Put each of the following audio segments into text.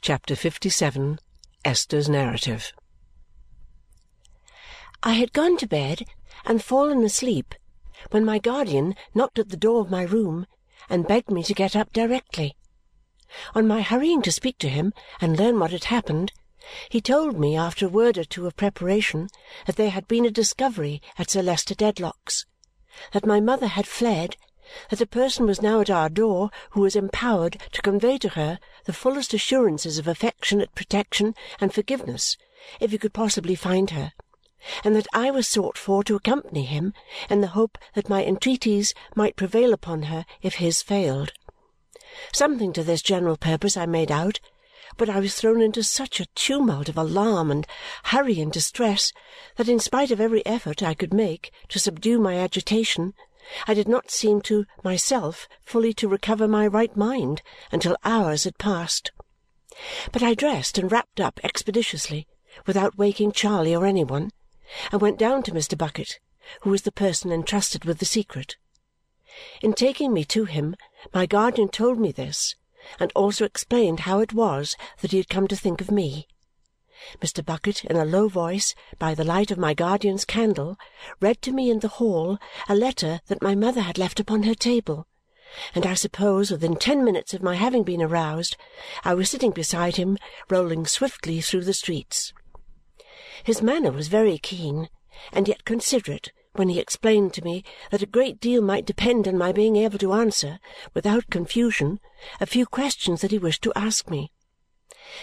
Chapter 57 Esther's Narrative I had gone to bed and fallen asleep when my guardian knocked at the door of my room and begged me to get up directly. On my hurrying to speak to him and learn what had happened, he told me, after a word or two of preparation, that there had been a discovery at Sir Leicester Dedlock's, that my mother had fled, that a person was now at our door who was empowered to convey to her the fullest assurances of affectionate protection and forgiveness if he could possibly find her, and that I was sought for to accompany him in the hope that my entreaties might prevail upon her if his failed. Something to this general purpose I made out, but I was thrown into such a tumult of alarm and hurry and distress that in spite of every effort I could make to subdue my agitation, I did not seem to myself fully to recover my right mind until hours had passed. But I dressed and wrapped up expeditiously, without waking Charley or any one, and went down to Mr. Bucket, who was the person entrusted with the secret. In taking me to him, my guardian told me this and also explained how it was that he had come to think of me. Mr. Bucket, in a low voice, by the light of my guardian's candle, read to me in the hall a letter that my mother had left upon her table, and I suppose within ten minutes of my having been aroused, I was sitting beside him, rolling swiftly through the streets. His manner was very keen, and yet considerate when he explained to me that a great deal might depend on my being able to answer, without confusion, a few questions that he wished to ask me.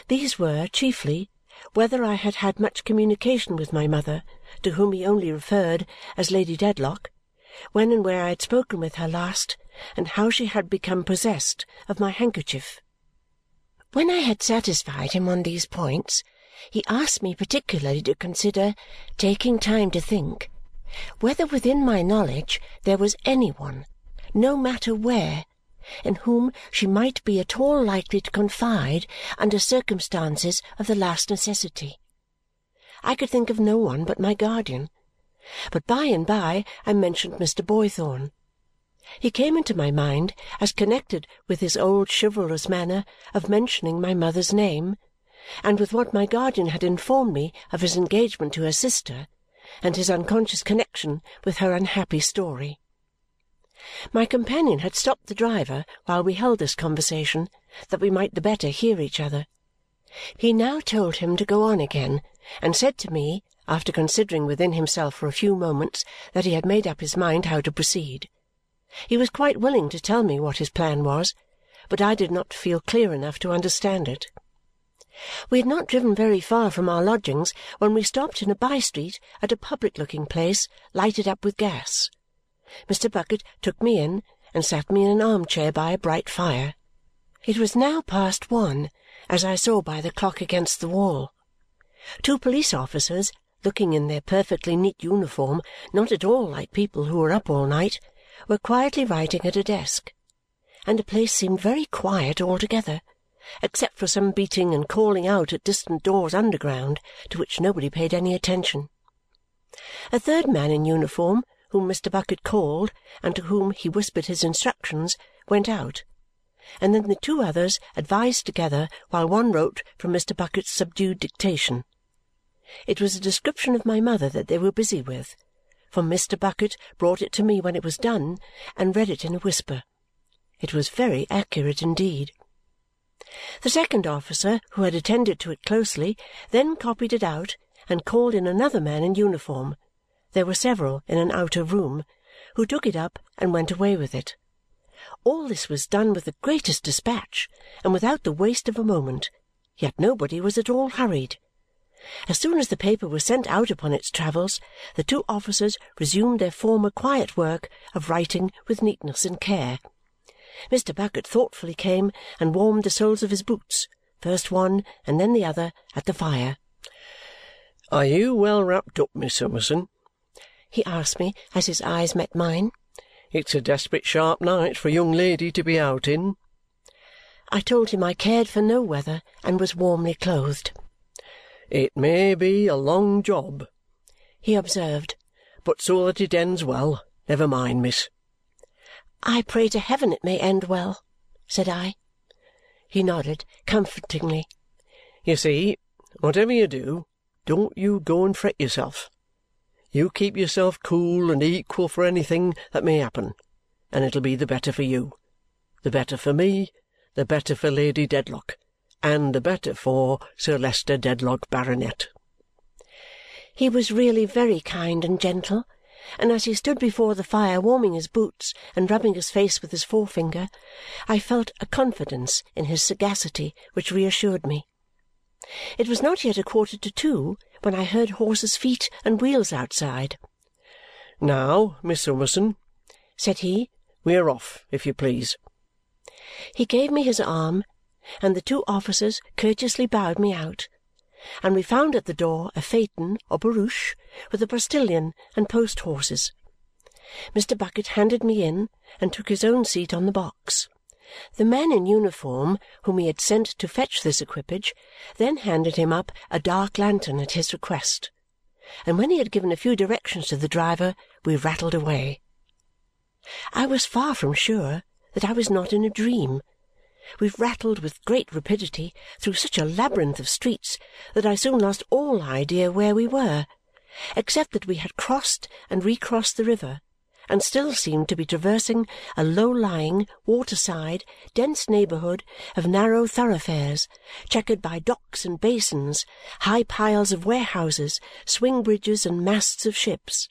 These were, chiefly, whether I had had much communication with my mother, to whom he only referred as Lady Dedlock, when and where I had spoken with her last, and how she had become possessed of my handkerchief. When I had satisfied him on these points, he asked me particularly to consider, taking time to think, whether within my knowledge there was any one, no matter where, in whom she might be at all likely to confide under circumstances of the last necessity. I could think of no one but my guardian, but by and by I mentioned Mr. Boythorn. He came into my mind as connected with his old chivalrous manner of mentioning my mother's name and with what my guardian had informed me of his engagement to her sister and his unconscious connexion with her unhappy story. My companion had stopped the driver while we held this conversation that we might the better hear each other. He now told him to go on again and said to me, after considering within himself for a few moments that he had made up his mind how to proceed, he was quite willing to tell me what his plan was, but I did not feel clear enough to understand it. We had not driven very far from our lodgings when we stopped in a by street at a public looking place lighted up with gas. Mr. Bucket took me in and sat me in an arm chair by a bright fire. It was now past one, as I saw by the clock against the wall. Two police officers, looking in their perfectly neat uniform not at all like people who were up all night, were quietly writing at a desk, and the place seemed very quiet altogether except for some beating and calling out at distant doors underground, to which nobody paid any attention. A third man in uniform, whom Mr. Bucket called and to whom he whispered his instructions, went out, and then the two others advised together while one wrote from Mr. Bucket's subdued dictation. It was a description of my mother that they were busy with, for Mr. Bucket brought it to me when it was done and read it in a whisper. It was very accurate indeed. The second officer, who had attended to it closely, then copied it out and called in another man in uniform there were several in an outer room who took it up and went away with it. All this was done with the greatest dispatch and without the waste of a moment, yet nobody was at all hurried. As soon as the paper was sent out upon its travels, the two officers resumed their former quiet work of writing with neatness and care. Mr. Bucket thoughtfully came and warmed the soles of his boots, first one and then the other, at the fire. "Are you well wrapped up, Miss Summerson?" He asked me as his eyes met mine. "It's a desperate sharp night for a young lady to be out in." I told him I cared for no weather and was warmly clothed. "It may be a long job," he observed, "but so that it ends well, never mind, miss. I pray to heaven it may end well," said I. He nodded comfortingly You see, whatever you do, don't you go and fret yourself. You keep yourself cool and equal for anything that may happen, and it'll be the better for you, the better for me, the better for Lady Dedlock, and the better for Sir Leicester Dedlock, Baronet. He was really very kind and gentle, and as he stood before the fire warming his boots and rubbing his face with his forefinger, I felt a confidence in his sagacity which reassured me. It was not yet a quarter to two when I heard horses' feet and wheels outside. "Now, Miss Summerson," said he, "we're off, if you please." He gave me his arm, and the two officers courteously bowed me out and we found at the door a phaeton or barouche with a postilion and post horses. Mr. Bucket handed me in and took his own seat on the box. The man in uniform whom he had sent to fetch this equipage then handed him up a dark lantern at his request, and when he had given a few directions to the driver, we rattled away. I was far from sure that I was not in a dream we rattled with great rapidity through such a labyrinth of streets that I soon lost all idea where we were, except that we had crossed and recrossed the river and still seemed to be traversing a low-lying, water-side, dense neighbourhood of narrow thoroughfares, checkered by docks and basins, high piles of warehouses, swing-bridges, and masts of ships.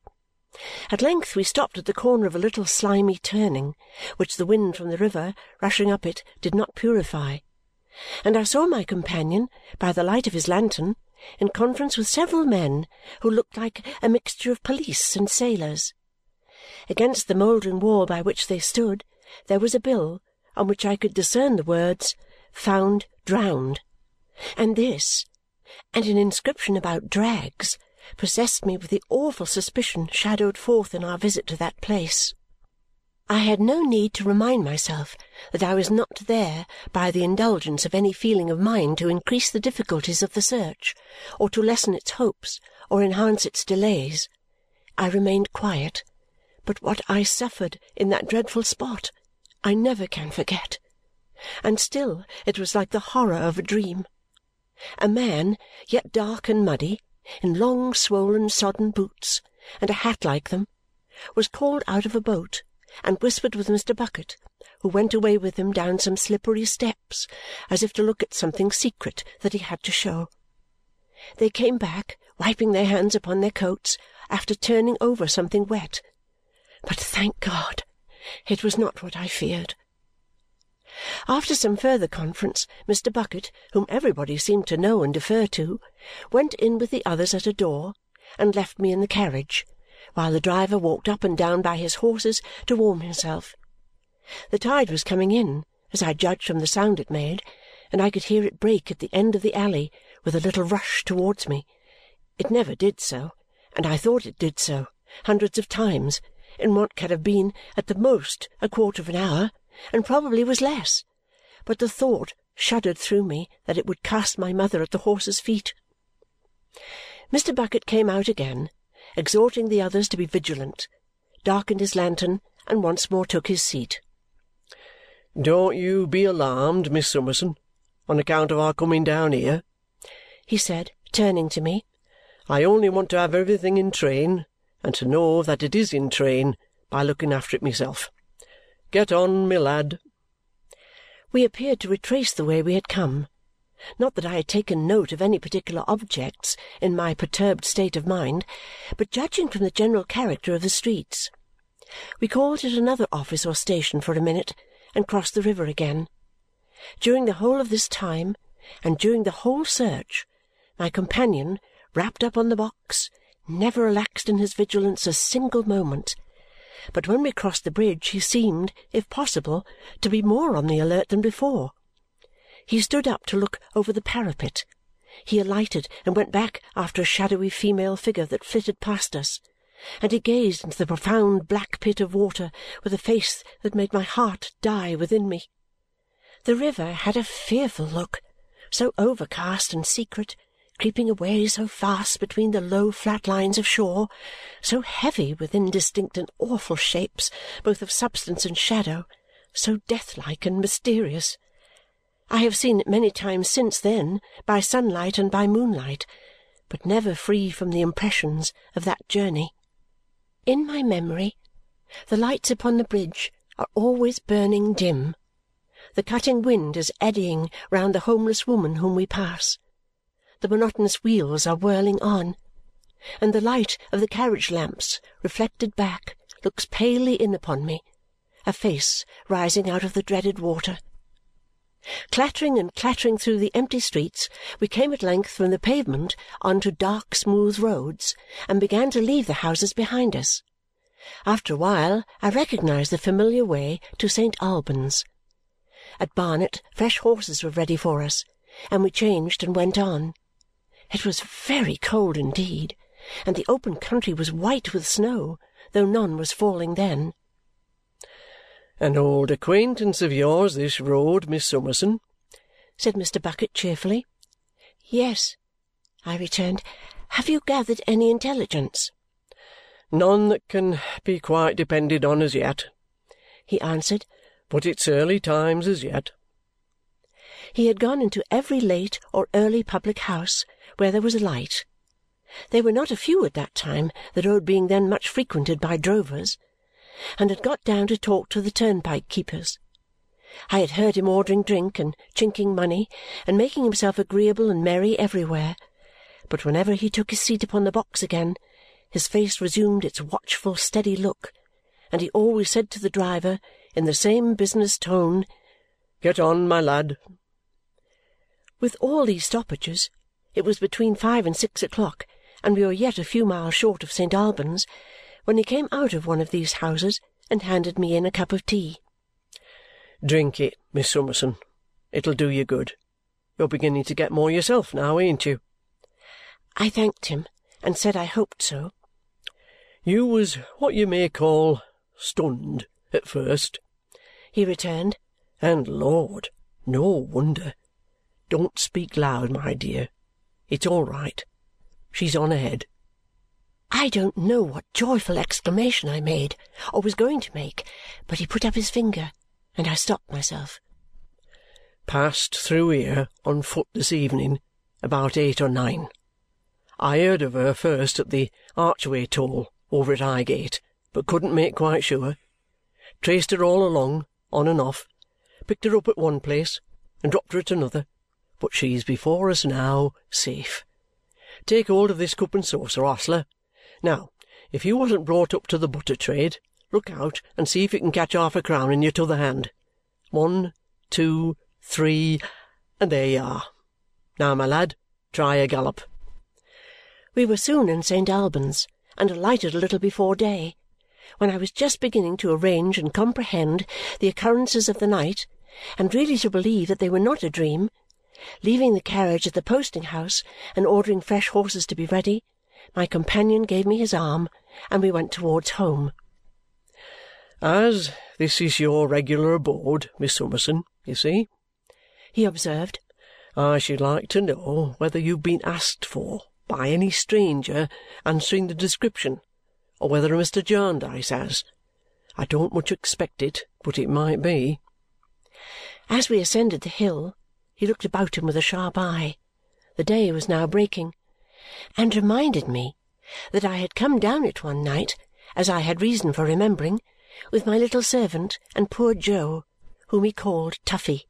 At length we stopped at the corner of a little slimy turning, which the wind from the river rushing up it did not purify, and I saw my companion, by the light of his lantern, in conference with several men who looked like a mixture of police and sailors. Against the mouldering wall by which they stood there was a bill on which I could discern the words "Found drowned," and this, and an inscription about drags possessed me with the awful suspicion shadowed forth in our visit to that place. I had no need to remind myself that I was not there by the indulgence of any feeling of mine to increase the difficulties of the search, or to lessen its hopes, or enhance its delays. I remained quiet, but what I suffered in that dreadful spot I never can forget, and still it was like the horror of a dream. A man, yet dark and muddy, in long swollen sodden boots and a hat like them, was called out of a boat and whispered with Mr. Bucket, who went away with him down some slippery steps as if to look at something secret that he had to show. They came back, wiping their hands upon their coats after turning over something wet. But thank God it was not what I feared. After some further conference, Mr. Bucket, whom everybody seemed to know and defer to, went in with the others at a door and left me in the carriage, while the driver walked up and down by his horses to warm himself. The tide was coming in, as I judged from the sound it made, and I could hear it break at the end of the alley with a little rush towards me. It never did so, and I thought it did so, hundreds of times, in what can have been at the most a quarter of an hour and probably was less, but the thought shuddered through me that it would cast my mother at the horse's feet. Mr. Bucket came out again, exhorting the others to be vigilant, darkened his lantern, and once more took his seat. "Don't you be alarmed, Miss Summerson, on account of our coming down here," he said, turning to me. "I only want to have everything in train and to know that it is in train by looking after it myself. Get on, my lad!" We appeared to retrace the way we had come. Not that I had taken note of any particular objects in my perturbed state of mind, but judging from the general character of the streets. We called at another office or station for a minute and crossed the river again. During the whole of this time, and during the whole search, my companion, wrapped up on the box, never relaxed in his vigilance a single moment but when we crossed the bridge he seemed, if possible, to be more on the alert than before. He stood up to look over the parapet. He alighted and went back after a shadowy female figure that flitted past us, and he gazed into the profound black pit of water with a face that made my heart die within me. The river had a fearful look, so overcast and secret creeping away so fast between the low flat lines of shore, so heavy with indistinct and awful shapes both of substance and shadow, so death-like and mysterious. I have seen it many times since then, by sunlight and by moonlight, but never free from the impressions of that journey. In my memory, the lights upon the bridge are always burning dim. The cutting wind is eddying round the homeless woman whom we pass. The monotonous wheels are whirling on, and the light of the carriage lamps, reflected back, looks palely in upon me, a face rising out of the dreaded water. Clattering and clattering through the empty streets, we came at length from the pavement on to dark smooth roads and began to leave the houses behind us. After a while I recognized the familiar way to St. Albans. At Barnet fresh horses were ready for us, and we changed and went on. It was very cold indeed, and the open country was white with snow, though none was falling then. "An old acquaintance of yours, this road, Miss Summerson?" said Mr. Bucket cheerfully. "Yes," I returned. "Have you gathered any intelligence?" "None that can be quite depended on as yet," he answered, "but it's early times as yet." He had gone into every late or early public house where there was a light. They were not a few at that time, the road being then much frequented by drovers and had got down to talk to the turnpike keepers. I had heard him ordering drink and chinking money and making himself agreeable and merry everywhere, but whenever he took his seat upon the box again, his face resumed its watchful steady look, and he always said to the driver, in the same business tone, "Get on, my lad!" With all these stoppages, it was between five and six o'clock, and we were yet a few miles short of St. Albans when he came out of one of these houses and handed me in a cup of tea. "Drink it, Miss Summerson. It'll do you good. You're beginning to get more yourself now, ain't you?" I thanked him and said I hoped so. "You was what you may call stunned at first," he returned, "and Lord, no wonder! Don't speak loud, my dear. It's all right. She's on ahead. I don't know what joyful exclamation I made or was going to make, but he put up his finger, and I stopped myself. "Passed through here on foot this evening about eight or nine. I heard of her first at the Archway toll over at Highgate, but couldn't make quite sure. Traced her all along, on and off. Picked her up at one place and dropped her at another, but she's before us now, safe. Take hold of this cup and saucer, ostler. Now, if you wasn't brought up to the butter trade, look out and see if you can catch half a crown in your t'other hand. One, two, three, and there you are. Now, my lad, try a gallop." We were soon in St. Albans and alighted a little before day, when I was just beginning to arrange and comprehend the occurrences of the night and really to believe that they were not a dream. Leaving the carriage at the posting-house and ordering fresh horses to be ready, my companion gave me his arm, and we went towards home. "As this is your regular abode, Miss Summerson, you see," he observed, "I should like to know whether you've been asked for by any stranger answering the description or whether a Mr. Jarndyce has. I don't much expect it, but it might be." As we ascended the hill, he looked about him with a sharp eye the day was now breaking and reminded me that I had come down it one night, as I had reason for remembering, with my little servant and poor Jo, whom he called Toughey.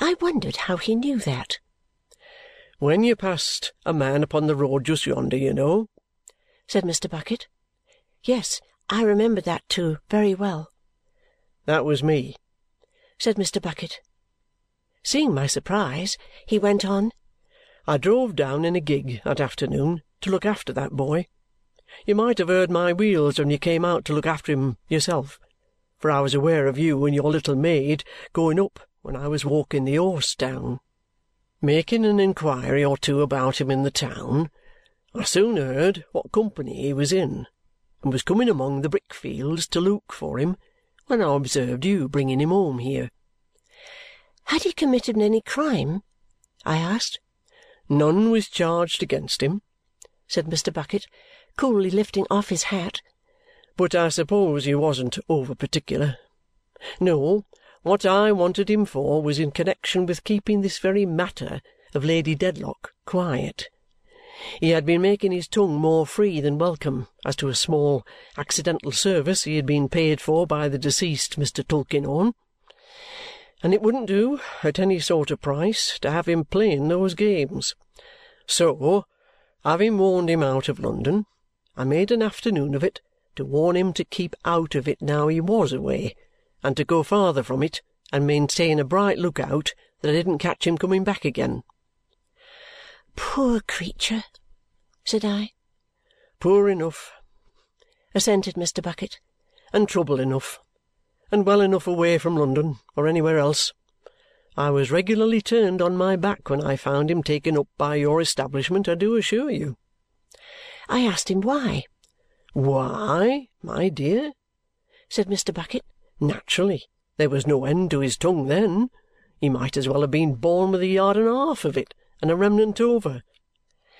I wondered how he knew that. "When you passed a man upon the road just yonder, you know," said Mr. Bucket. Yes, I remember that too, very well. "That was me," said Mr. Bucket. Seeing my surprise, he went on. I drove down in a gig that afternoon to look after that boy. You might have heard my wheels when you came out to look after him yourself, for I was aware of you and your little maid going up when I was walking the horse down. Making an inquiry or two about him in the town, I soon heard what company he was in and was coming among the brick fields to look for him when I observed you bringing him home here. Had he committed any crime? I asked. None was charged against him, said Mr. Bucket, coolly lifting off his hat. But I suppose you wasn't over particular. No, what I wanted him for was in connexion with keeping this very matter of Lady Dedlock quiet. He had been making his tongue more free than welcome as to a small accidental service he had been paid for by the deceased Mr. Tulkinghorn, and it wouldn't do, at any sort of price, to have him playing those games. So, having warned him out of London, I made an afternoon of it to warn him to keep out of it now he was away and to go farther from it and maintain a bright look-out that I didn't catch him coming back again. Poor creature! said I. Poor enough, assented Mr. Bucket. And trouble enough. And well enough away from London or anywhere else. I was regularly turned on my back when I found him taken up by your establishment, I do assure you. I asked him why. Why, my dear? said Mr. Bucket. Naturally, there was no end to his tongue then. He might as well have been born with a yard and a half of it, and a remnant over.